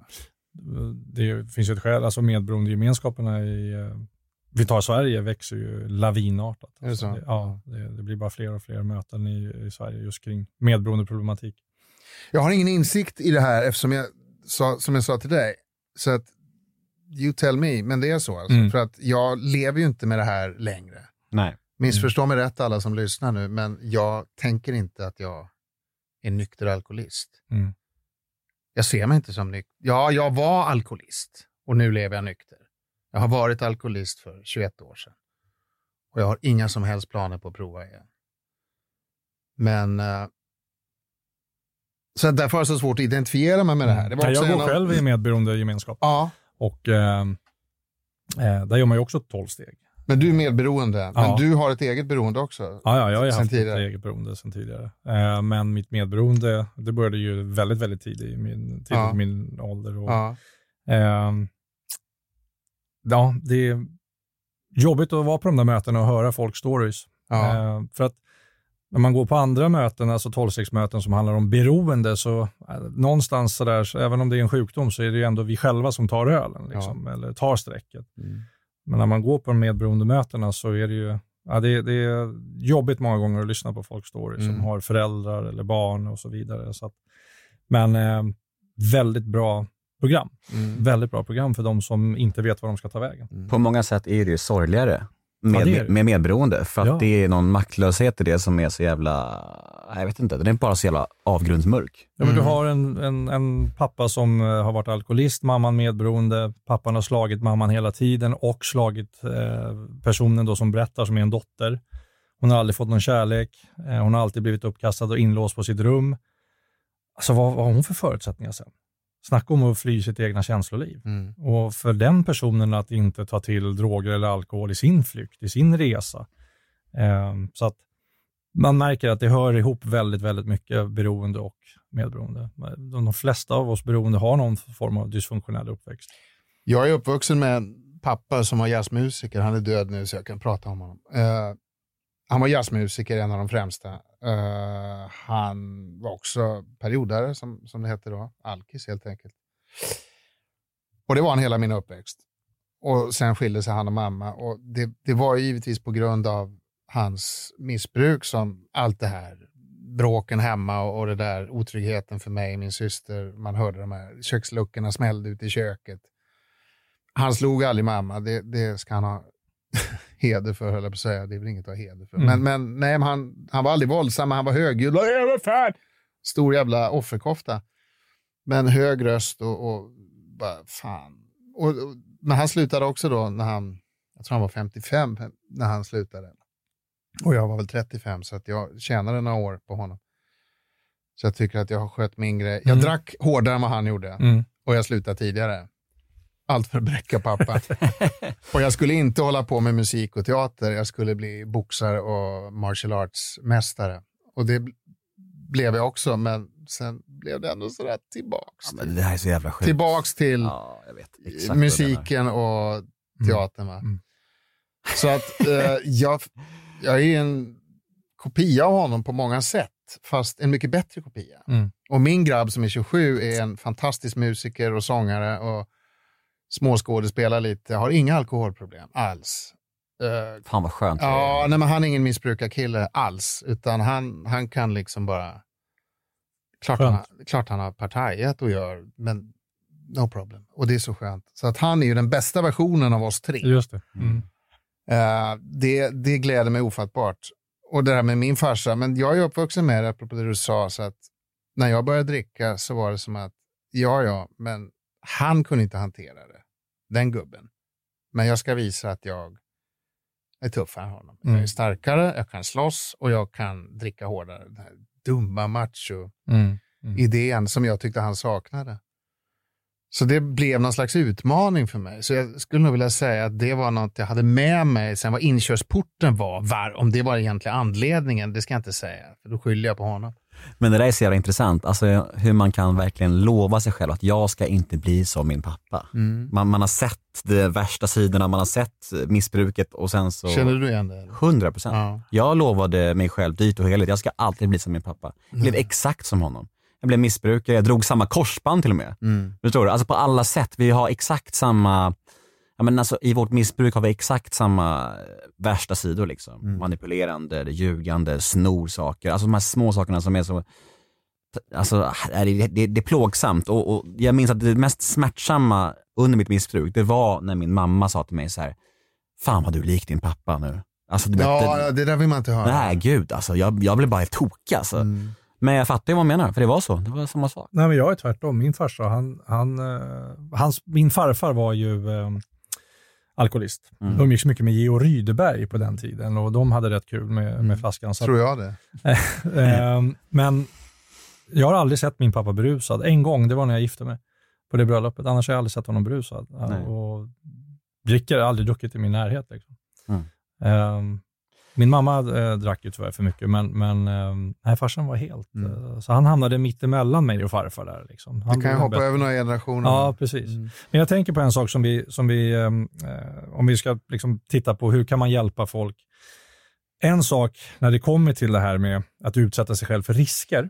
Det finns ju ett skäl, alltså medberoendegemenskaperna i, eh, vi tar Sverige, växer ju lavinartat. Är det så? Alltså, ja, det, det blir bara fler och fler möten i, i Sverige just kring medberoendeproblematik. Jag har ingen insikt i det här eftersom jag sa, som jag sa till dig. Så att, you tell me, men det är så. Alltså, Mm. För att jag lever ju inte med det här längre. Nej. Missförstå mig rätt alla som lyssnar nu, men jag tänker inte att jag är nykter alkoholist. Mm. Jag ser mig inte som nykter. Ja, jag var alkoholist och nu lever jag nykter. Jag har varit alkoholist för 21 år sedan. Och jag har inga som helst planer på att prova igen. Men... eh, så därför har jag så svårt att identifiera mig med det här. Det jag går av- själv i medberoendegemenskap Ja, och eh, eh, där gör man ju också 12 steg. men du är medberoende. Men Ja. du har ett eget beroende också. Ja, ja jag har haft tidigare. ett eget beroende sedan tidigare. Eh, men mitt medberoende, det började ju väldigt, väldigt tidigt i min, tidigt Ja. min ålder. Och, Ja. Ja, det är jobbigt att vara på de där mötena och höra folks stories. Ja. Ehm, för att när man går på andra möten, alltså tolvstegsmöten som handlar om beroende, så äh, någonstans sådär, så även om det är en sjukdom, så är det ju ändå vi själva som tar ölen, liksom, eller tar strecket. Mm. Men när man går på de medberoendemötena så är det ju ja, det, det är jobbigt många gånger att lyssna på folks stories Mm. som har föräldrar eller barn och så vidare. Så att, men eh, väldigt bra program. Mm. Väldigt bra program för de som inte vet var de ska ta vägen. På många sätt är det ju sorgligare med, Ja, det det. med medberoende. För att Ja. det är någon maktlöshet i det som är så jävla, jag vet inte, den är bara så jävla avgrundsmörk. Ja, men du Mm. har en, en, en pappa som eh, har varit alkoholist, mamman medberoende, pappan har slagit mamman hela tiden och slagit eh, personen då som berättar som är en dotter. Hon har aldrig fått någon kärlek, eh, hon har alltid blivit uppkastad och inlåst på sitt rum. Alltså vad, vad har hon för förutsättningar sen? Snacka om att fly sitt egna känsloliv. Mm. Och för den personen att inte ta till droger eller alkohol i sin flykt, i sin resa. Eh, så att man märker att det hör ihop väldigt, väldigt mycket beroende och medberoende. De, flesta av oss beroende har någon form av dysfunktionell uppväxt. Jag är uppvuxen med en pappa som var jazzmusiker. Han är död nu så jag kan prata om honom. Eh, han var jazzmusiker, en av de främsta. Uh, han var också periodare, som, som det hette då. Alkis helt enkelt. Och det var han hela min uppväxt. Och sen skilde sig han och mamma. Och det, det var givetvis på grund av hans missbruk som allt det här bråken hemma och, och det där otryggheten för mig och min syster. Man hörde de här köksluckorna smällde ut i köket. Han slog aldrig mamma, det, det ska han ha heder för, höll jag på att säga. Det är väl inget att ha heder för. Mm. Men, men, nej, men han, han var aldrig våldsam, men han var högljudd. "Äh, vad fan!" Stor jävla offerkofta. Men hög röst och, och bara fan. Och, och, men han slutade också då när han, jag tror han var 55 när han slutade. Och jag var väl 35 så att jag tjänade några år på honom. Så jag tycker att jag har skött min grej. Jag Mm. drack hårdare än vad han gjorde Mm. och jag slutade tidigare. Allt för att bräcka pappa. och jag skulle inte hålla på med musik och teater. Jag skulle bli boxare och martial arts-mästare. Och det bl- blev jag också, men sen blev det ändå sådär tillbaks. Ja, det här är så jävla sjukt. tillbaks till Ja, musiken och teatern. Va? Mm. Så att eh, jag, jag är en kopia av honom på många sätt, fast en mycket bättre kopia. Mm. Och min grabb som är 27 är en fantastisk musiker och sångare och småskådespelar lite, har inga alkoholproblem alls. Eh, Fan vad skönt. ja, nej, men han är ingen missbrukarkille alls, utan han, han kan liksom bara... Klart han, Skönt. har- klart han har partajat och gör, men no problem. Och det är så skönt. Så att han är ju den bästa versionen av oss tre. Just det. Mm. Eh, det, det gläder mig ofattbart. Och det här med min farsa, men jag är uppvuxen med det, apropå det du sa, så att när jag började dricka så var det som att, ja, ja, men han kunde inte hantera det, den gubben. Men jag ska visa att jag är tuffare än honom. Jag är Mm. starkare, jag kan slåss och jag kan dricka hårdare. Den här dumma macho-idén Mm. som jag tyckte han saknade. Så det blev någon slags utmaning för mig. Så jag skulle nog vilja säga att det var något jag hade med mig. Sen vad inkörsporten var, var om det var egentligen anledningen, det ska jag inte säga. För då skyller jag på honom. Men det där är så jävla intressant, alltså hur man kan verkligen lova sig själv att jag ska inte bli som min pappa. Man, man har sett de värsta sidorna, man har sett missbruket och sen så... Känner du igen det? eller? 100 procent. Ja. Jag lovade mig själv dyrt och heligt, jag ska alltid bli som min pappa. Jag blev exakt som honom. Jag blev missbrukare, jag drog samma korsband till och med. Mm. Förstår du? Alltså på alla sätt. Vi har exakt samma, ja men alltså i vårt missbruk har vi exakt samma eh, värsta sidor liksom. Manipulerande, det ljugande, snor saker. Alltså de här små sakerna som är så, alltså det, det, det är plågsamt. Och, och jag minns att det mest smärtsamma under mitt missbruk, det var när min mamma sa till mig så här, fan vad du är lik din pappa nu. Alltså, du vet, Ja, det, det där vill man inte höra. nej gud alltså, jag, jag blev bara helt tokig alltså. Mm. Men jag fattar ju vad hon menar, för det var så. Det var samma sak. Nej, men jag är tvärtom. Min farsa, han, han, eh, hans, min farfar var ju eh, alkoholist. Mm. De umgicks mycket med Georg Rydeberg på den tiden och de hade rätt kul med, med flaskan. Så Tror jag det. Ehm, men jag har aldrig sett min pappa berusad. En gång, det var när jag gifte mig på det bröllopet. Annars har jag aldrig sett honom berusad. Nej. Och dricker, aldrig druckit i min närhet. Liksom. Mm. Ehm, min mamma eh, drack ju tyvärr för mycket, men, men eh, nej, farsan var helt... Mm. eh, så han hamnade mitt emellan mig och farfar där. Liksom. Han Det kan jag hoppa bättre. över några generationer. Ja, precis. Mm. Men jag tänker på en sak som vi, som vi ehm, eh, om vi ska liksom titta på hur kan man hjälpa folk en sak när det kommer till det här med att utsätta sig själv för risker,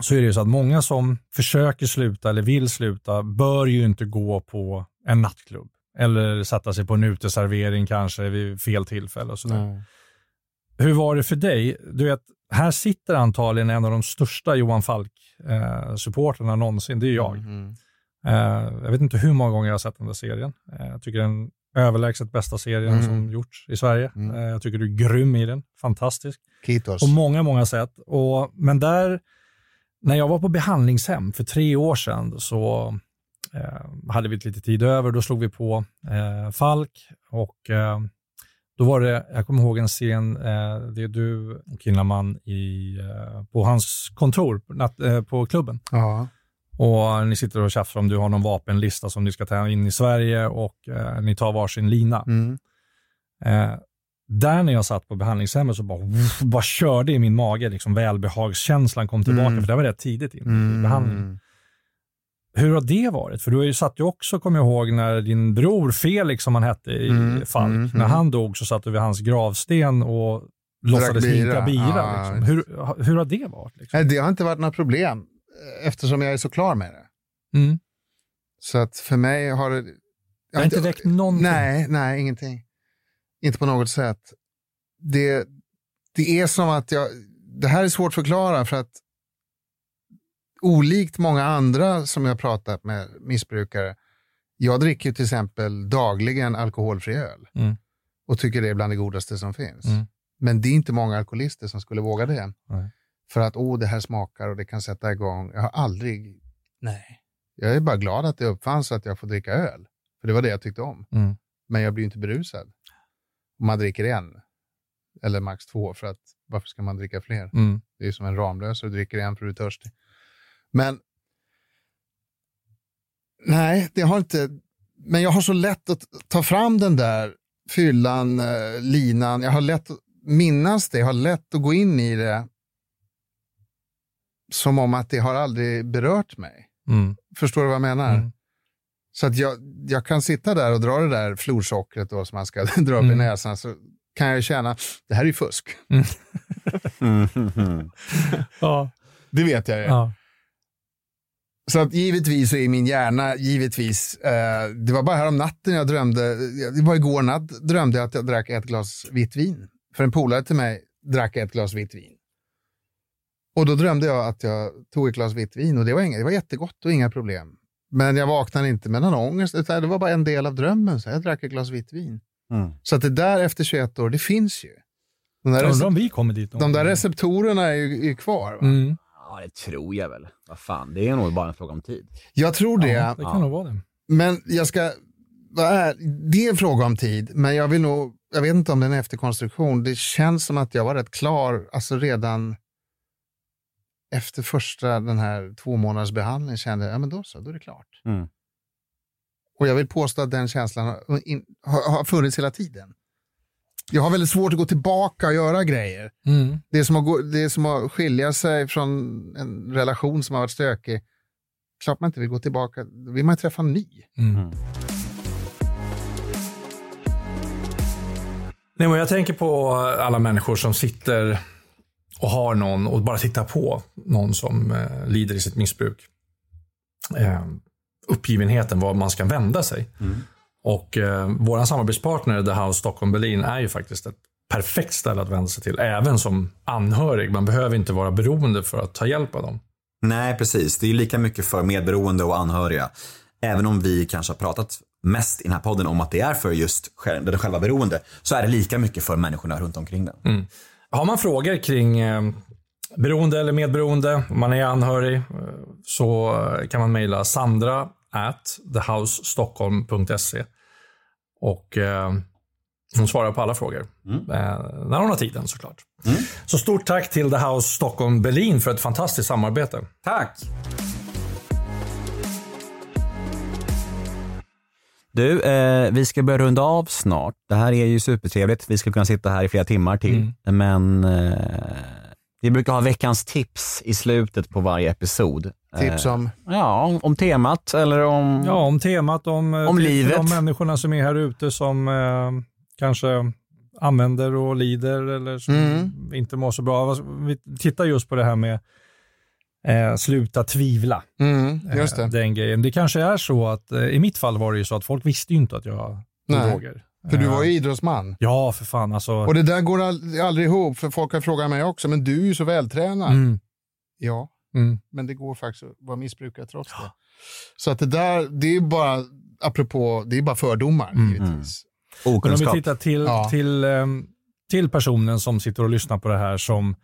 så är det ju så att många som försöker sluta eller vill sluta bör ju inte gå på en nattklubb eller sätta sig på en uteservering kanske vid fel tillfälle och sådär. Hur var det för dig? Du vet, här sitter antagligen en av de största Johan Falk-supporterna någonsin. Det är jag. Mm. Eh, jag vet inte hur många gånger jag har sett den där serien. Eh, jag tycker den överlägset bästa serien Mm. som gjorts i Sverige. Mm. Eh, jag tycker du är grym i den. Fantastisk. Kitos. På många, många sätt. Och, men där, när jag var på behandlingshem för tre år sedan så eh, hade vi lite tid över. Då slog vi på eh, Falk och eh, då var det, jag kommer ihåg en scen, eh, det är du och Kinnaman i, eh, på hans kontor på, eh, klubben. Ja. Och ni sitter och tjafsar om du har någon vapenlista som ni ska ta in i Sverige och eh, ni tar varsin lina. Mm. Eh, där när jag satt på behandlingshemmet så bara, bara körde i min mage, liksom välbehagskänslan kom tillbaka, Mm. för det var rätt tidigt in i Mm. behandlingen. Hur har det varit? För du har ju satt ju också, kommer jag ihåg, när din bror Felix, som han hette i Mm, Falk, mm, när mm. han dog så satt du vid hans gravsten och låtsades bira. hinka bira. Ja, liksom. hur, hur har det varit? Liksom? Nej, Det har inte varit några problem eftersom jag är så klar med det. Mm. Så att för mig har det... Det har inte väckt någonting? Nej, nej, ingenting. Inte på något sätt. Det, det är som att jag... Det här är svårt att förklara för att olikt många andra som jag pratat med missbrukare, jag dricker ju till exempel dagligen alkoholfri öl Mm. och tycker det är bland det godaste som finns. Mm. Men det är inte många alkoholister som skulle våga det. Nej. För att, åh, det här smakar och det kan sätta igång. Jag har aldrig, nej. Jag är bara glad att det uppfanns så att jag får dricka öl. För det var det jag tyckte om. Mm. Men jag blir ju inte berusad. Om man dricker en, eller max två, för att varför ska man dricka fler? Mm. Det är som en Ramlösa, du dricker en för du är törstig. Men, nej, det har inte, men jag har så lätt att ta fram den där fyllan, eh, linan, jag har lätt att minnas det, jag har lätt att gå in i det som om att det har aldrig berört mig. Mm. Förstår du vad jag menar? Mm. Så att jag, jag kan sitta där och dra det där florsockret då som man ska dra upp i Mm. näsan så kan jag känna, det här är ju fusk. Mm. Ja. Det vet jag ju. Ja. Så att givetvis så är min hjärna, givetvis, eh, det var bara här om natten jag drömde, det var igår natt, drömde jag att jag drack ett glas vitt vin. För en polare till mig drack ett glas vitt vin. Och då drömde jag att jag tog ett glas vitt vin och det var, inga, det var jättegott och inga problem. Men jag vaknade inte med någon ångest, utan det var bara en del av drömmen. Så jag drack ett glas vitt vin. Mm. Så att det där efter 21 år, det finns ju. De där, Jag undrar rece- om vi kommer dit de där receptorerna är ju är kvar. Va? Mm. Ja, det tror jag väl. Vad fan, det är nog bara en fråga om tid. Jag tror det. Ja, det kan Ja. nog vara det. Men jag ska ärlig, det är en fråga om tid, men jag vill nog, jag vet inte om det är en efterkonstruktion. Det känns som att jag var rätt klar, alltså redan efter första den här två månaders behandlingen kände jag, ja men då så, då är det klart. Mm. Och jag vill påstå att den känslan har, in, har, har funnits hela tiden. Jag har väldigt svårt att gå tillbaka och göra grejer. Mm. Det är som att, gå, det är som att skilja sig från en relation som har varit stökig. Klart man inte vill gå tillbaka, då vill man träffa en ny. Mm. Nej, men jag tänker på alla människor som sitter och har någon och bara tittar på någon som eh, lider i sitt missbruk. Eh, uppgivenheten var man ska vända sig. Och eh, vår samarbetspartner The House Stockholm Berlin är ju faktiskt ett perfekt ställe att vända sig till, även som anhörig. Man behöver inte vara beroende för att ta hjälp av dem. Nej, precis. Det är lika mycket för medberoende och anhöriga. Även om vi kanske har pratat mest i den här podden om att det är för just den själva beroende, så är det lika mycket för människorna runt omkring den. Har man frågor kring eh, beroende eller medberoende, om man är anhörig, eh, så eh, kan man mejla Sandra at thehousestockholm.se. Och eh, hon svarar på alla frågor. Eh, när hon har tiden såklart. Så stort tack till The House Stockholm Berlin för ett fantastiskt samarbete. Tack! Du, eh, vi ska börja runda av snart. Det här är ju supertrevligt. Vi skulle kunna sitta här i flera timmar till. Men eh, vi brukar ha veckans tips i slutet på varje episod. Tips Eh, om ja, om temat eller om... Ja, om temat, om, eh, Om till livet. de människorna som är här ute som eh, kanske använder och lider eller som Mm. inte mår så bra. Vi tittar just på det här med eh, sluta tvivla. Mm, just Eh, det. Den grejen. Det kanske är så att, eh, i mitt fall var det ju så att folk visste ju inte att jag tog droger. För du Eh, var ju idrottsman. Ja, för fan alltså. Och det där går all- aldrig ihop, för folk har frågat mig också, men du är ju så vältränad. Mm, Ja, mm. men det går faktiskt att vara missbrukare trots det. Så att det där, det är bara, apropå, det är bara fördomar Mm. givetvis. Men om vi Okunskap. tittar till, Ja. till, ehm, till personen som sitter och lyssnar på det här som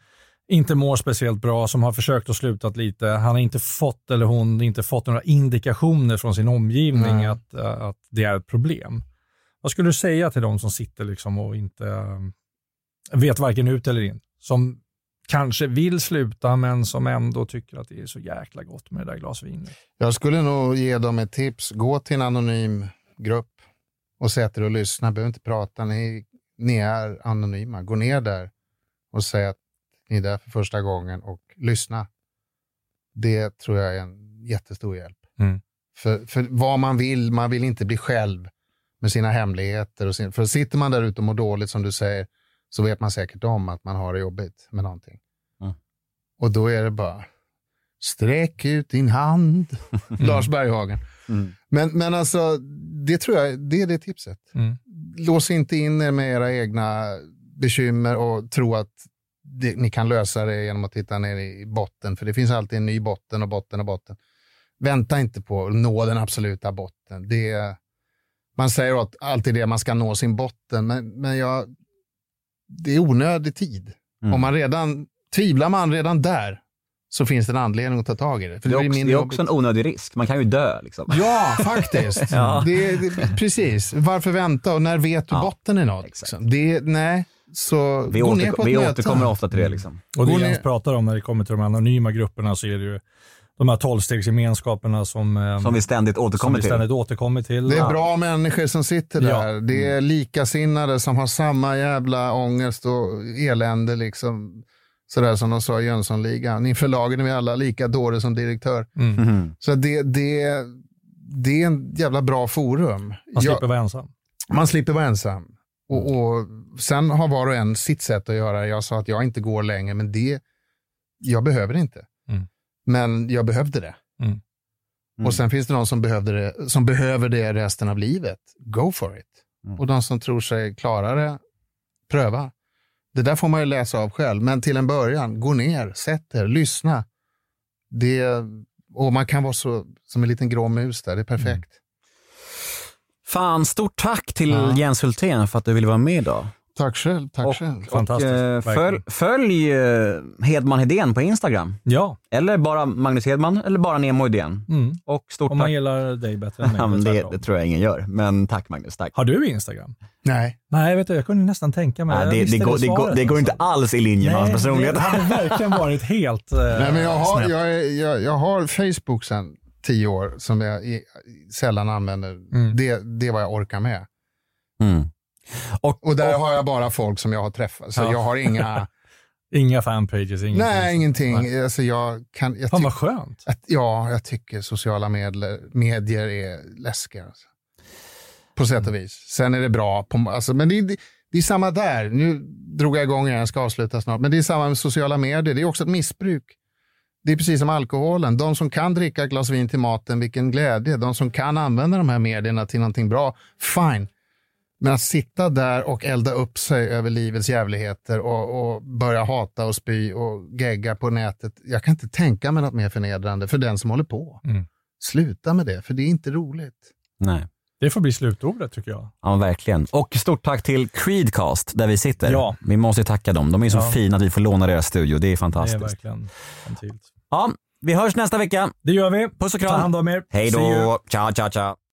inte mår speciellt bra, som har försökt att sluta lite. Han har inte fått, eller hon, inte fått några indikationer från sin omgivning att, eh, att det är ett problem. Vad skulle du säga till de som sitter liksom och inte eh, vet varken ut eller in? Som kanske vill sluta men som ändå tycker att det är så jäkla gott med det där glas vinet. Jag skulle nog ge dem ett tips. Gå till en anonym grupp och sätt er och lyssna. Behöver inte prata. Ni, ni är anonyma. Gå ner där och säg att ni är där för första gången och lyssna. Det tror jag är en jättestor hjälp. Mm. För, för vad man vill, man vill inte bli själv med sina hemligheter. Och sin, för sitter man där ute och mår dåligt som du säger så vet man säkert om att man har det jobbigt med någonting. Mm. Och då är det bara sträck ut din hand. Lars Berghagen. Mm. Men, men alltså, det tror jag, det är det tipset. Mm. Lås inte in er med era egna bekymmer och tro att det, ni kan lösa det genom att titta ner i botten. För det finns alltid en ny botten och botten och botten. Vänta inte på att nå den absoluta botten. Det är, man säger att alltid det, man ska nå sin botten, men, men jag, det är onödig tid. Mm. Om man redan, tvivlar man redan där så finns det en anledning att ta tag i det. För Det är, också, det är också en onödig risk. Man kan ju dö. Liksom. Ja, faktiskt. Ja. Det, det, precis. Varför vänta och när vet du Ja, botten i något? Liksom? Det, nej, så Vi, gå ner på vi möte. återkommer ofta till det. Liksom. Och det Jens pratar om när det kommer till de anonyma grupperna så är det ju de här tolvstegsgemenskaperna som, eh, Som vi ständigt som återkommer vi till. ständigt återkommer till. Det är Ja. bra människor som sitter Ja. där. Det är likasinnade som har samma jävla ångest och elände. Liksom. Sådär som de sa i Jönssonligan. Inför lagen är vi alla lika dåre som direktör. Mm. Mhm. Så det, det, det är en jävla bra forum. Man Jag- slipper vara ensam. Man slipper vara ensam. Och, och sen har var och en sitt sätt att göra. Jag sa att jag inte går längre, men det, jag behöver inte. Mm. Men jag behövde det. Mm. Och sen finns det de som, behövde det, som behöver det resten av livet. Go for it. Mm. Och de som tror sig klara det, pröva. Det där får man ju läsa av själv, men till en början, gå ner, sätt er, lyssna. Det, och man kan vara så, som en liten grå mus där, det är perfekt. Fan, stort tack till Ja. Jens Hultén för att du ville vara med idag. Tack själv, tack Och- själv. Fantastiskt. Och, eh, följ följ eh, Hedman Hedén på Instagram. Ja, Eller bara Magnus Hedman eller bara Nemo Hedén. mm. Och stort om man tack. gillar dig bättre än mig. Det, det tror jag ingen gör. Men tack Magnus, tack. Har du Instagram? Nej. Nej, vet du, jag kunde nästan tänka mig. Nej, det, det, visste går, det, går, det går inte alls i linje med hans personlighet. Det hade verkligen varit helt eh, Nej, men jag, har, jag, är- jag, jag har Facebook sedan tio år som jag i, sällan använder. Mm. Det, det är vad jag orkar med. Mm. Och, Och där har jag bara folk som jag har träffat. Så Ja. jag har inga, Inga fanpages, ingenting. nej ingenting. Nej. Alltså jag kan, jag Fan vad skönt. att, ja, jag tycker sociala medier, medier är läskiga. Alltså. På sätt och vis. Sen är det bra, på, alltså, men det, det, det är samma där. Nu drog jag igång igen, jag ska avsluta snart. Men det är samma med sociala medier. Det är också ett missbruk. Det är precis som alkoholen. De som kan dricka ett glas vin till maten, vilken glädje. De som kan använda de här medierna till någonting bra, fine. Men att sitta där och elda upp sig över livets jävligheter och, och börja hata och spy och gegga på nätet. Jag kan inte tänka mig något mer förnedrande för den som håller på. Mm. Sluta med det, för det är inte roligt. nej. Det får bli slutordet tycker jag. Ja, verkligen. Och stort tack till Creedcast där vi sitter. Ja. Vi måste ju tacka dem. De är så Ja. fina att vi får låna deras studio. Det är Det är fantastiskt. verkligen. Ja, vi hörs nästa vecka. Det gör vi. Puss och Ta kram. hand om er. Hej då. Ciao, ciao, ciao.